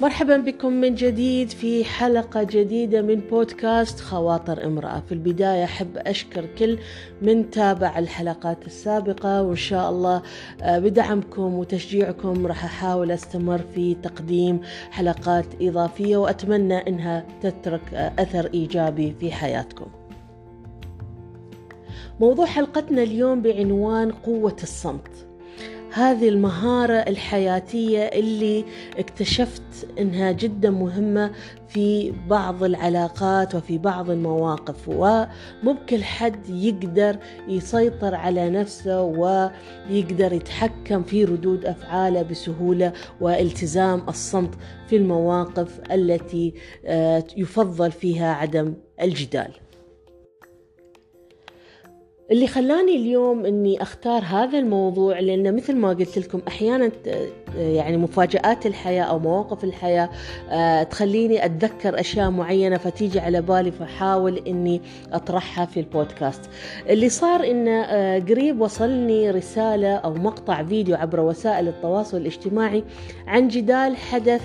مرحبا بكم من جديد في حلقة جديدة من بودكاست خواطر امرأة. في البداية أحب أشكر كل من تابع الحلقات السابقة وإن شاء الله آه، بدعمكم وتشجيعكم راح أحاول أستمر في تقديم حلقات إضافية وأتمنى أنها تترك آه، أثر إيجابي في حياتكم. موضوع حلقتنا اليوم بعنوان قوة الصمت. هذه المهارة الحياتية اللي اكتشفت إنها جدا مهمة في بعض العلاقات وفي بعض المواقف ومو بكل حد يقدر يسيطر على نفسه ويقدر يتحكم في ردود أفعاله بسهولة والتزام الصمت في المواقف التي آه، يفضل فيها عدم الجدال. اللي خلاني اليوم إني أختار هذا الموضوع لأن مثل ما قلت لكم أحيانا يعني مفاجآت الحياة أو مواقف الحياة آه، تخليني أتذكر أشياء معينة فتيجي على بالي فحاول إني أطرحها في البودكاست. اللي صار إن آه، قريب وصلني رسالة أو مقطع فيديو عبر وسائل التواصل الاجتماعي عن جدال حدث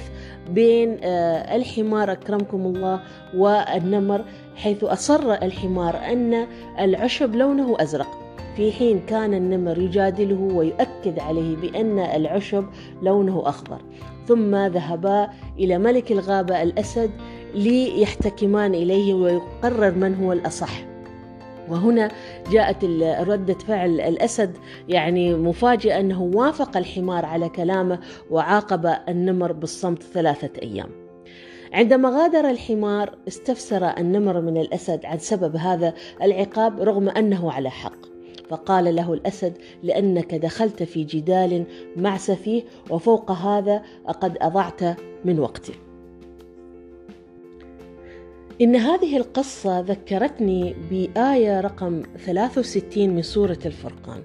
بين آه، الحمار أكرمكم الله والنمر حيث أصر الحمار أن العشب لونه أزرق. في حين كان النمر يجادله ويؤكد عليه بأن العشب لونه أخضر. ثم ذهبا إلى ملك الغابة الأسد ليحتكمان إليه ويقرر من هو الأصح. وهنا جاءت ردة فعل الأسد يعني مفاجئة أنه وافق الحمار على كلامه وعاقب النمر بالصمت ثلاثة أيام. عندما غادر الحمار استفسر النمر من الأسد عن سبب هذا العقاب رغم أنه على حق. فقال له الأسد لأنك دخلت في جدال مع سفيه وفوق هذا قد أضعت من وقتي إن هذه القصة ذكرتني بآية رقم 63 من سورة الفرقان.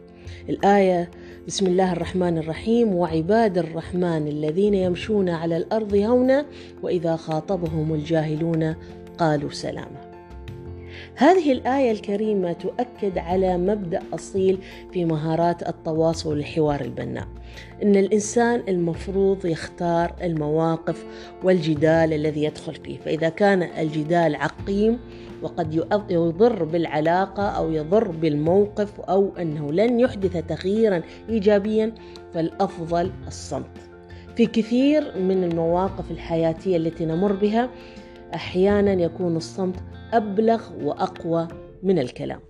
الآية بسم الله الرحمن الرحيم وعباد الرحمن الذين يمشون على الأرض هونا وإذا خاطبهم الجاهلون قالوا سلاما. هذه الآية الكريمة تؤكد على مبدأ أصيل في مهارات التواصل والحوار البناء. إن الإنسان المفروض يختار المواقف والجدال الذي يدخل فيه. فإذا كان الجدال عقيم وقد يضر بالعلاقة أو يضر بالموقف أو أنه لن يحدث تغييرا إيجابيا فالأفضل الصمت. في كثير من المواقف الحياتية التي نمر بها أحيانا يكون الصمت أبلغ وأقوى من الكلام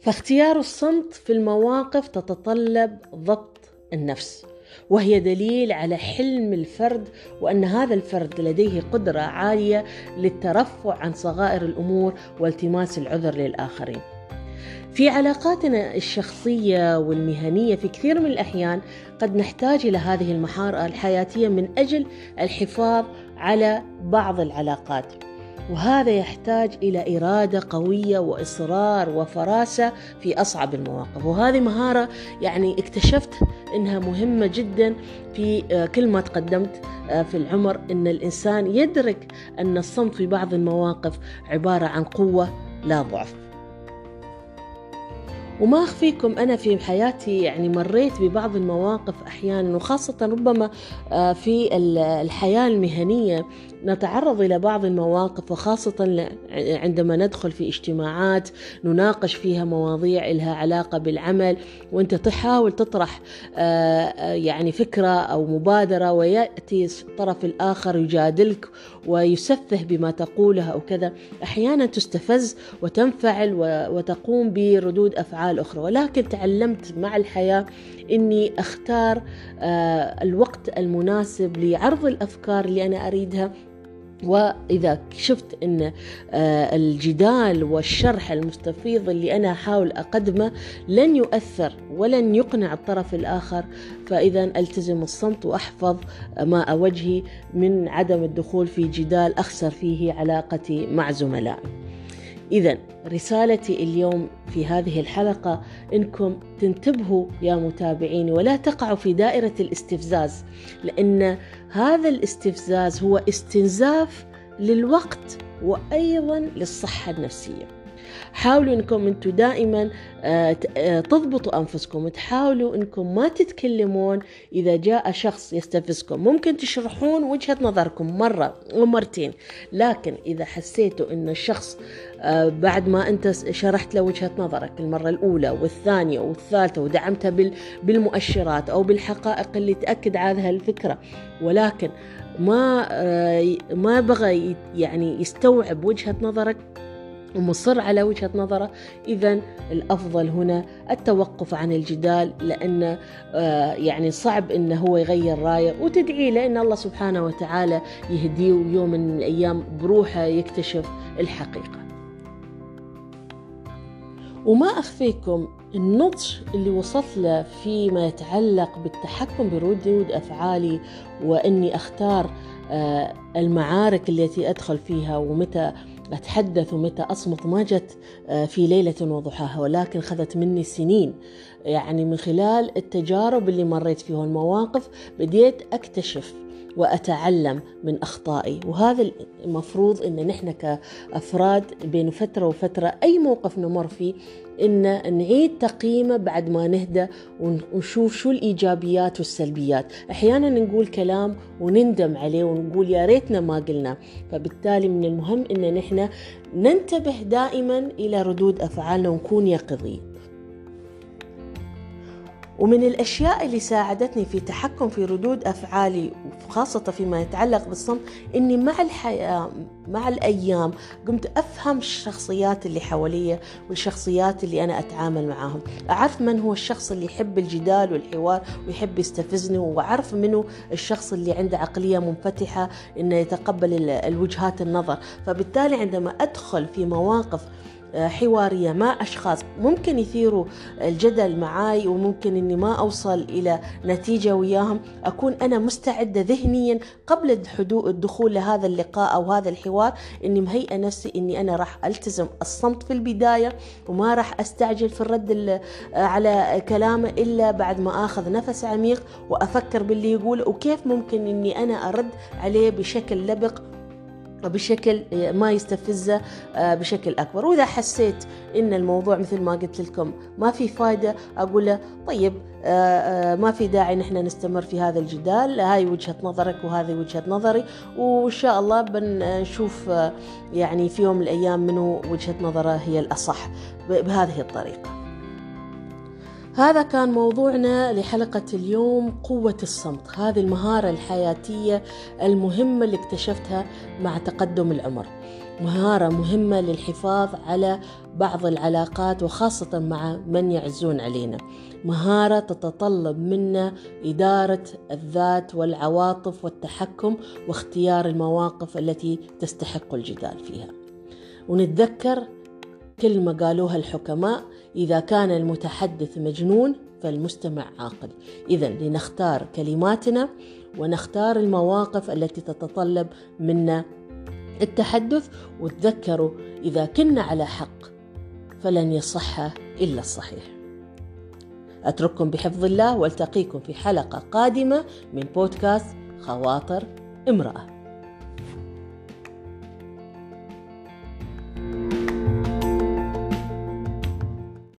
فاختيار الصمت في المواقف تتطلب ضبط النفس وهي دليل على حلم الفرد وأن هذا الفرد لديه قدرة عالية للترفع عن صغائر الأمور والتماس العذر للآخرين. في علاقاتنا الشخصية والمهنية في كثير من الأحيان قد نحتاج إلى هذه المهارة الحياتية من أجل الحفاظ على بعض العلاقات. وهذا يحتاج إلى إرادة قوية وإصرار وفراسة في أصعب المواقف. وهذه مهارة يعني اكتشفت إنها مهمة جدا في آه، كل ما تقدمت آه، في العمر إن الإنسان يدرك أن الصمت في بعض المواقف عبارة عن قوة لا ضعف. وما أخفيكم أنا في حياتي يعني مريت ببعض المواقف أحيانا وخاصة ربما آه، في الحياة المهنية. نتعرض إلى بعض المواقف وخاصة عندما ندخل في اجتماعات نناقش فيها مواضيع لها علاقة بالعمل وأنت تحاول تطرح آه، آه، يعني فكرة أو مبادرة ويأتي الطرف الآخر يجادلك ويسفه بما تقوله أو كذا. أحيانا تستفز وتنفعل وتقوم بردود أفعال أخرى. ولكن تعلمت مع الحياة إني أختار آه، الوقت المناسب لعرض الأفكار اللي أنا أريدها. وإذا شفت أن آه، الجدال والشرح المستفيض اللي أنا أحاول أقدمه لن يؤثر ولن يقنع الطرف الآخر فإذا ألتزم الصمت وأحفظ ما وجهي من عدم الدخول في جدال أخسر فيه علاقتي مع زملائي إذا رسالتي اليوم في هذه الحلقة إنكم تنتبهوا يا متابعيني ولا تقعوا في دائرة الاستفزاز لأن هذا الاستفزاز هو استنزاف للوقت وأيضا للصحة النفسية. حاولوا إنكم أنتم دائما آه، آه، تضبطوا أنفسكم تحاولوا إنكم ما تتكلمون إذا جاء شخص يستفزكم. ممكن تشرحون وجهة نظركم مرة ومرتين لكن إذا حسيتوا ان الشخص آه، بعد ما أنت شرحت له وجهة نظرك المرة الأولى والثانية والثالثة ودعمتها بالمؤشرات أو بالحقائق اللي تأكد على هالفكرة ولكن ما ما بغى يعني يستوعب وجهة نظرك ومصر على وجهة نظره. إذا الأفضل هنا التوقف عن الجدال لأن آه، يعني صعب أنه هو يغير رأيه. وتدعي لأن الله سبحانه وتعالى يهديه يوم من الأيام بروحه يكتشف الحقيقة. وما أخفيكم النضج اللي وصلت له فيما يتعلق بالتحكم بردود أفعالي وأني أختار آه، المعارك التي أدخل فيها ومتى أتحدث ومتى أصمت ما جت آه، في ليلة وضحاها ولكن خذت مني سنين. يعني من خلال التجارب اللي مريت فيها المواقف بديت أكتشف وأتعلم من أخطائي. وهذا المفروض أن نحن كأفراد بين فترة وفترة أي موقف نمر فيه إن نعيد تقييمه بعد ما نهدى ونشوف شو الإيجابيات والسلبيات. أحيانا نقول كلام ونندم عليه ونقول يا ريتنا ما قلنا. فبالتالي من المهم إن نحن ننتبه دائما إلى ردود أفعالنا ونكون يقظين ومن الأشياء اللي ساعدتني في تحكم في ردود أفعالي خاصة فيما يتعلق بالصمت إني مع الحياة مع الأيام قمت أفهم الشخصيات اللي حواليا والشخصيات اللي أنا أتعامل معاهم. أعرف من هو الشخص اللي يحب الجدال والحوار ويحب يستفزني وأعرف منه الشخص اللي عنده عقلية منفتحة إنه يتقبل الوجهات النظر. فبالتالي عندما أدخل في مواقف حوارية مع أشخاص ممكن يثيروا الجدل معاي وممكن أني ما أوصل إلى نتيجة وياهم. أكون أنا مستعدة ذهنيا قبل الدخول لهذا اللقاء أو هذا الحوار أني مهيئة نفسي أني أنا راح ألتزم الصمت في البداية وما راح أستعجل في الرد على كلامه إلا بعد ما أخذ نفس عميق وأفكر باللي يقوله وكيف ممكن أني أنا أرد عليه بشكل لبق بشكل ما يستفزه آه، بشكل أكبر. وإذا حسيت إن الموضوع مثل ما قلت لكم ما في فائده أقول له طيب آه، آه، ما في داعي نحن نستمر في هذا الجدال. هاي وجهة نظرك وهذه وجهة نظري. وإن شاء الله بنشوف يعني في يوم من الأيام منو وجهة نظره هي الأصح بهذه الطريقة. هذا كان موضوعنا لحلقة اليوم قوة الصمت. هذه المهارة الحياتية المهمة اللي اكتشفتها مع تقدم العمر. مهارة مهمة للحفاظ على بعض العلاقات وخاصة مع من يعزون علينا. مهارة تتطلب منا إدارة الذات والعواطف والتحكم واختيار المواقف التي تستحق الجدال فيها. ونتذكر كلمة قالوها الحكماء إذا كان المتحدث مجنون فالمستمع عاقل. إذا لنختار كلماتنا ونختار المواقف التي تتطلب منا التحدث وتذكروا إذا كنا على حق فلن يصح إلا الصحيح. أترككم بحفظ الله وألتقيكم في حلقة قادمة من بودكاست خواطر امرأة.